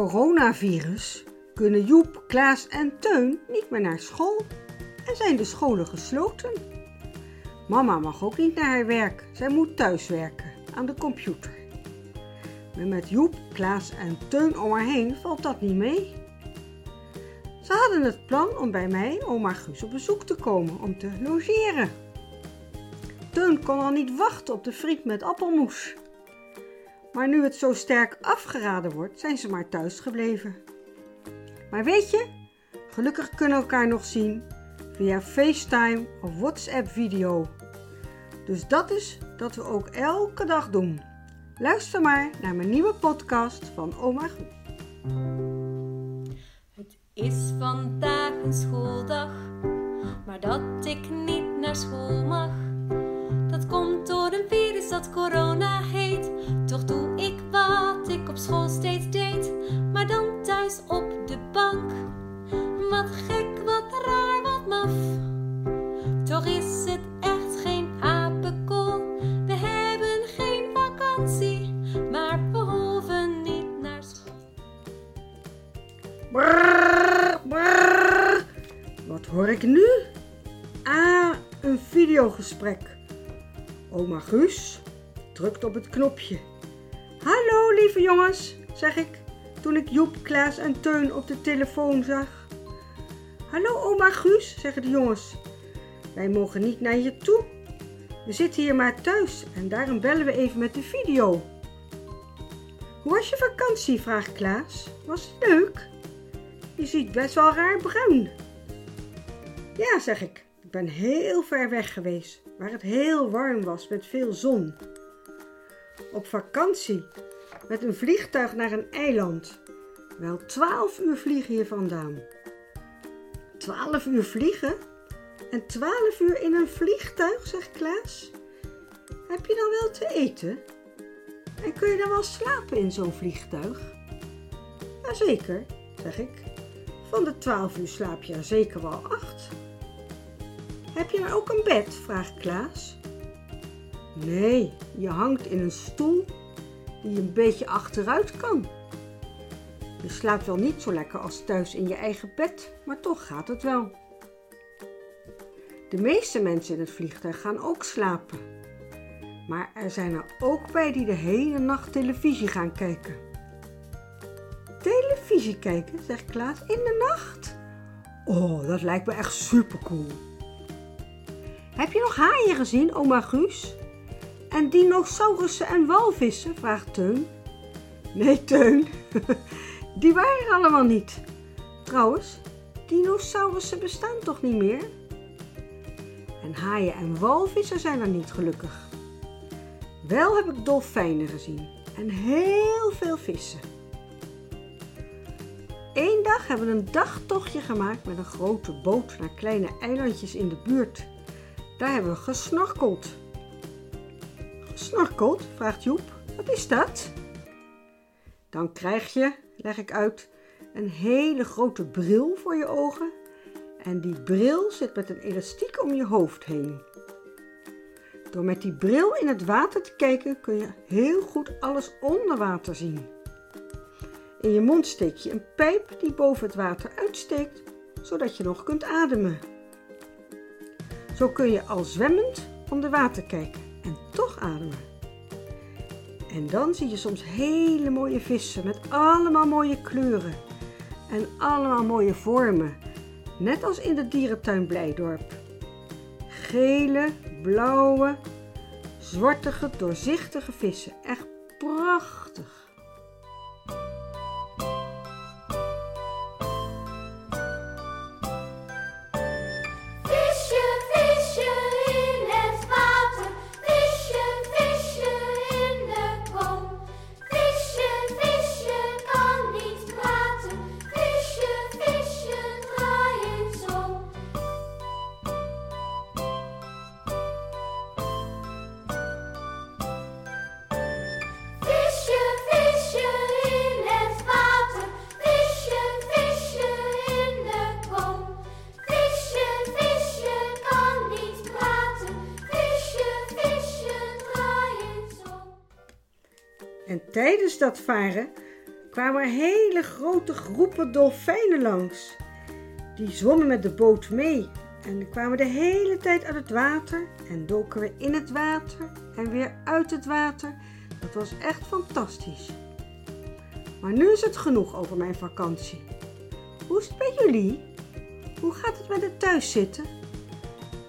coronavirus kunnen Joep, Klaas en Teun niet meer naar school en zijn de scholen gesloten. Mama mag ook niet naar haar werk. Zij moet thuiswerken aan de computer. Maar met Joep, Klaas en Teun om haar heen valt dat niet mee. Ze hadden het plan om bij mij, oma Guus, op bezoek te komen om te logeren. Teun kon al niet wachten op de friet met appelmoes. Maar nu het zo sterk afgeraden wordt, zijn ze maar thuis gebleven. Maar weet je, gelukkig kunnen we elkaar nog zien via FaceTime of WhatsApp video. Dus dat is dat we ook elke dag doen. Luister maar naar mijn nieuwe podcast van Oma. Het is vandaag een schooldag, maar dat ik niet naar school mag. Dat komt door een virus dat corona heet. Toch doe ik wat ik op school steeds deed, maar dan thuis op de bank. Wat gek, wat raar, wat maf. Toch is het echt geen apenkool. We hebben geen vakantie, maar we hoeven niet naar school. Brrr, brrr. Wat hoor ik nu? Ah, een videogesprek. Oma Guus drukt op het knopje. Lieve jongens, zeg ik toen ik Joep, Klaas en Teun op de telefoon zag. Hallo oma Guus, zeggen de jongens. Wij mogen niet naar je toe. We zitten hier maar thuis en daarom bellen we even met de video. Hoe was je vakantie? vraagt Klaas. Was het leuk? Je ziet best wel raar bruin. Ja, zeg ik. Ik ben heel ver weg geweest, waar het heel warm was met veel zon. Op vakantie met een vliegtuig naar een eiland. Wel twaalf uur vliegen hier vandaan. Twaalf uur vliegen? En twaalf uur in een vliegtuig, zegt Klaas. Heb je dan wel te eten? En kun je dan wel slapen in zo'n vliegtuig? Jazeker, zeg ik. Van de twaalf uur slaap je er zeker wel acht. Heb je dan ook een bed? vraagt Klaas. Nee, je hangt in een stoel die een beetje achteruit kan. Je slaapt wel niet zo lekker als thuis in je eigen bed, maar toch gaat het wel. De meeste mensen in het vliegtuig gaan ook slapen. Maar er zijn er ook bij die de hele nacht televisie gaan kijken. Televisie kijken, zegt Klaas, in de nacht? Oh, dat lijkt me echt supercool. Heb je nog haaien gezien, oma Guus? En dinosaurussen en walvissen? vraagt Teun. Nee, Teun, die waren er allemaal niet. Trouwens, dinosaurussen bestaan toch niet meer? En haaien en walvissen zijn er niet gelukkig. Wel heb ik dolfijnen gezien en heel veel vissen. Eén dag hebben we een dagtochtje gemaakt met een grote boot naar kleine eilandjes in de buurt. Daar hebben we gesnorkeld. Gesnorkeld? vraagt Joep. Wat is dat? Dan krijg je, leg ik uit, een hele grote bril voor je ogen. En die bril zit met een elastiek om je hoofd heen. Door met die bril in het water te kijken kun je heel goed alles onder water zien. In je mond steek je een pijp die boven het water uitsteekt, zodat je nog kunt ademen. Zo kun je al zwemmend onder water kijken en En dan zie je soms hele mooie vissen met allemaal mooie kleuren en allemaal mooie vormen, net als in de dierentuin Blijdorp. Gele, blauwe, zwartige, doorzichtige vissen. Echt prachtig. Tijdens dat varen kwamen hele grote groepen dolfijnen langs. Die zwommen met de boot mee en kwamen de hele tijd uit het water en doken weer in het water en weer uit het water. Dat was echt fantastisch. Maar nu is het genoeg over mijn vakantie. Hoe is het bij jullie? Hoe gaat het met het thuiszitten?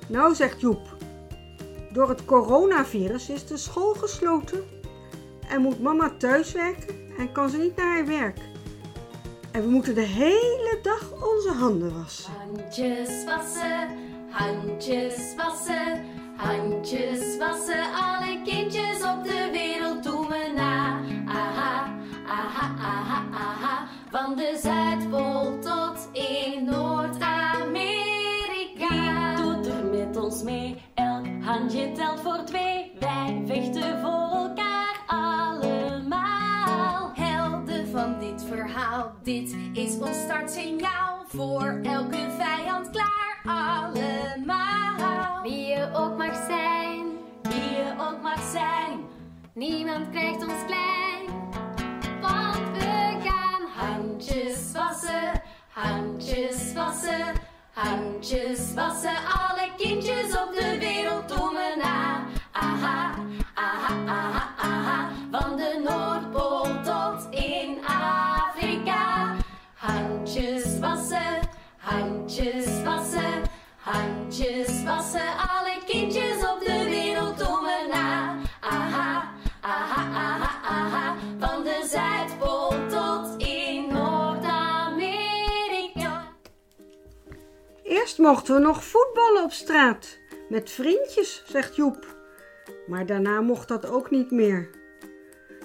Nou, zegt Joep, door het coronavirus is de school gesloten en moet mama thuiswerken en kan ze niet naar haar werk. En we moeten de hele dag onze handen wassen. Handjes wassen, handjes wassen, handjes wassen. Alle kindjes op de wereld doen we na. Aha, aha, aha, aha. Van de Zuidpool tot in Noord-Amerika. Doet er met ons mee? Elk handje telt voor twee. Wij vechten Voor elke vijand klaar, allemaal. Wie je ook mag zijn, Wie je ook mag zijn. niemand krijgt ons klein. Want we gaan handjes wassen, handjes wassen, handjes wassen. Alle kindjes op de wereld doen we na. Aha, handjes wassen, handjes wassen. Alle kindjes op de wereld doen we na. Aha, aha, aha, aha. Van de Zuidpool tot in Noord-Amerika. Eerst mochten we nog voetballen op straat met vriendjes, zegt Joep. Maar daarna mocht dat ook niet meer.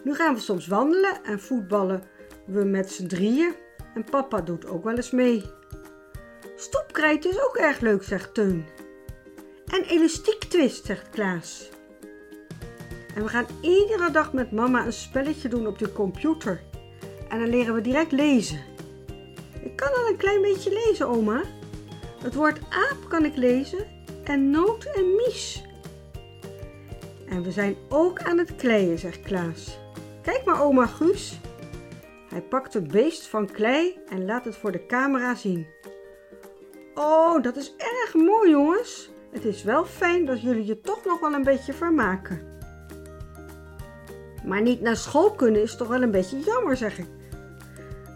Nu gaan we soms wandelen en voetballen we met z'n drieën en papa doet ook wel eens mee. Stoepkrijt is ook erg leuk, zegt Teun. En elastiek twist, zegt Klaas. En we gaan iedere dag met mama een spelletje doen op de computer. En dan leren we direct lezen. Ik kan al een klein beetje lezen, oma. Het woord aap kan ik lezen en noot en mies. En we zijn ook aan het kleien, zegt Klaas. Kijk maar, oma Guus. Hij pakt een beest van klei en laat het voor de camera zien. Oh, dat is erg mooi, jongens. Het is wel fijn dat jullie je toch nog wel een beetje vermaken. Maar niet naar school kunnen is toch wel een beetje jammer, zeg ik.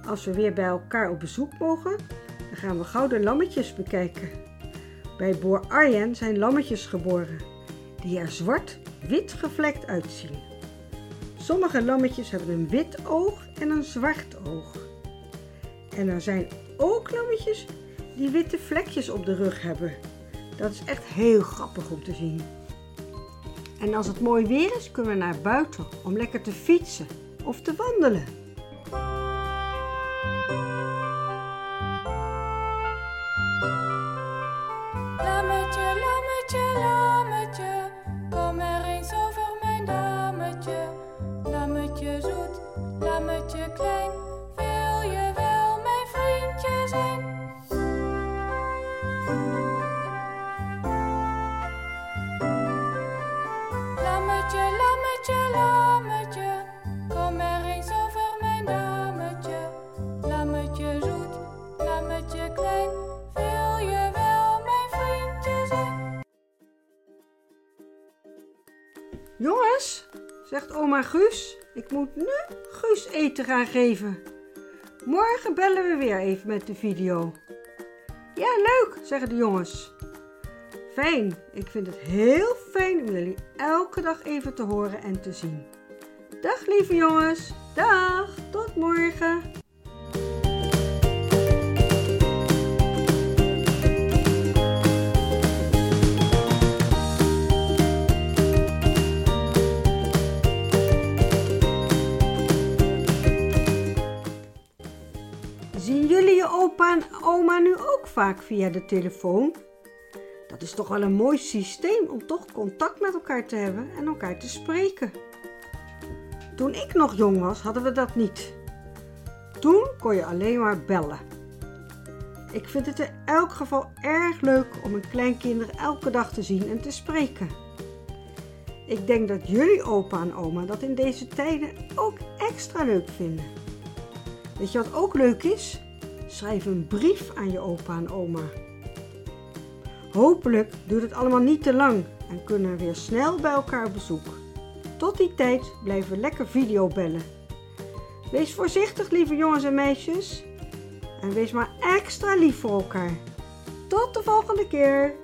Als we weer bij elkaar op bezoek mogen, dan gaan we gouden lammetjes bekijken. Bij boer Arjen zijn lammetjes geboren, die er zwart-wit gevlekt uitzien. Sommige lammetjes hebben een wit oog en een zwart oog. En er zijn ook lammetjes die witte vlekjes op de rug hebben. Dat is echt heel grappig om te zien. En als het mooi weer is, kunnen we naar buiten om lekker te fietsen of te wandelen. Lammetje, lammetje, lammetje, zegt oma Guus, ik moet nu Guus eten gaan geven. Morgen bellen we weer even met de video. Ja, leuk, zeggen de jongens. Fijn, ik vind het heel fijn om jullie elke dag even te horen en te zien. Dag lieve jongens, dag, tot morgen. Vaak via de telefoon? Dat is toch wel een mooi systeem om toch contact met elkaar te hebben en elkaar te spreken. Toen ik nog jong was, hadden we dat niet. Toen kon je alleen maar bellen. Ik vind het in elk geval erg leuk om mijn kleinkinderen elke dag te zien en te spreken. ik denk dat jullie opa en oma dat in deze tijden ook extra leuk vinden. Weet je wat ook leuk is? Schrijf een brief aan je opa en oma. Hopelijk duurt het allemaal niet te lang en kunnen we weer snel bij elkaar op bezoek. Tot die tijd blijven we lekker videobellen. Wees voorzichtig, lieve jongens en meisjes. En wees maar extra lief voor elkaar. Tot de volgende keer.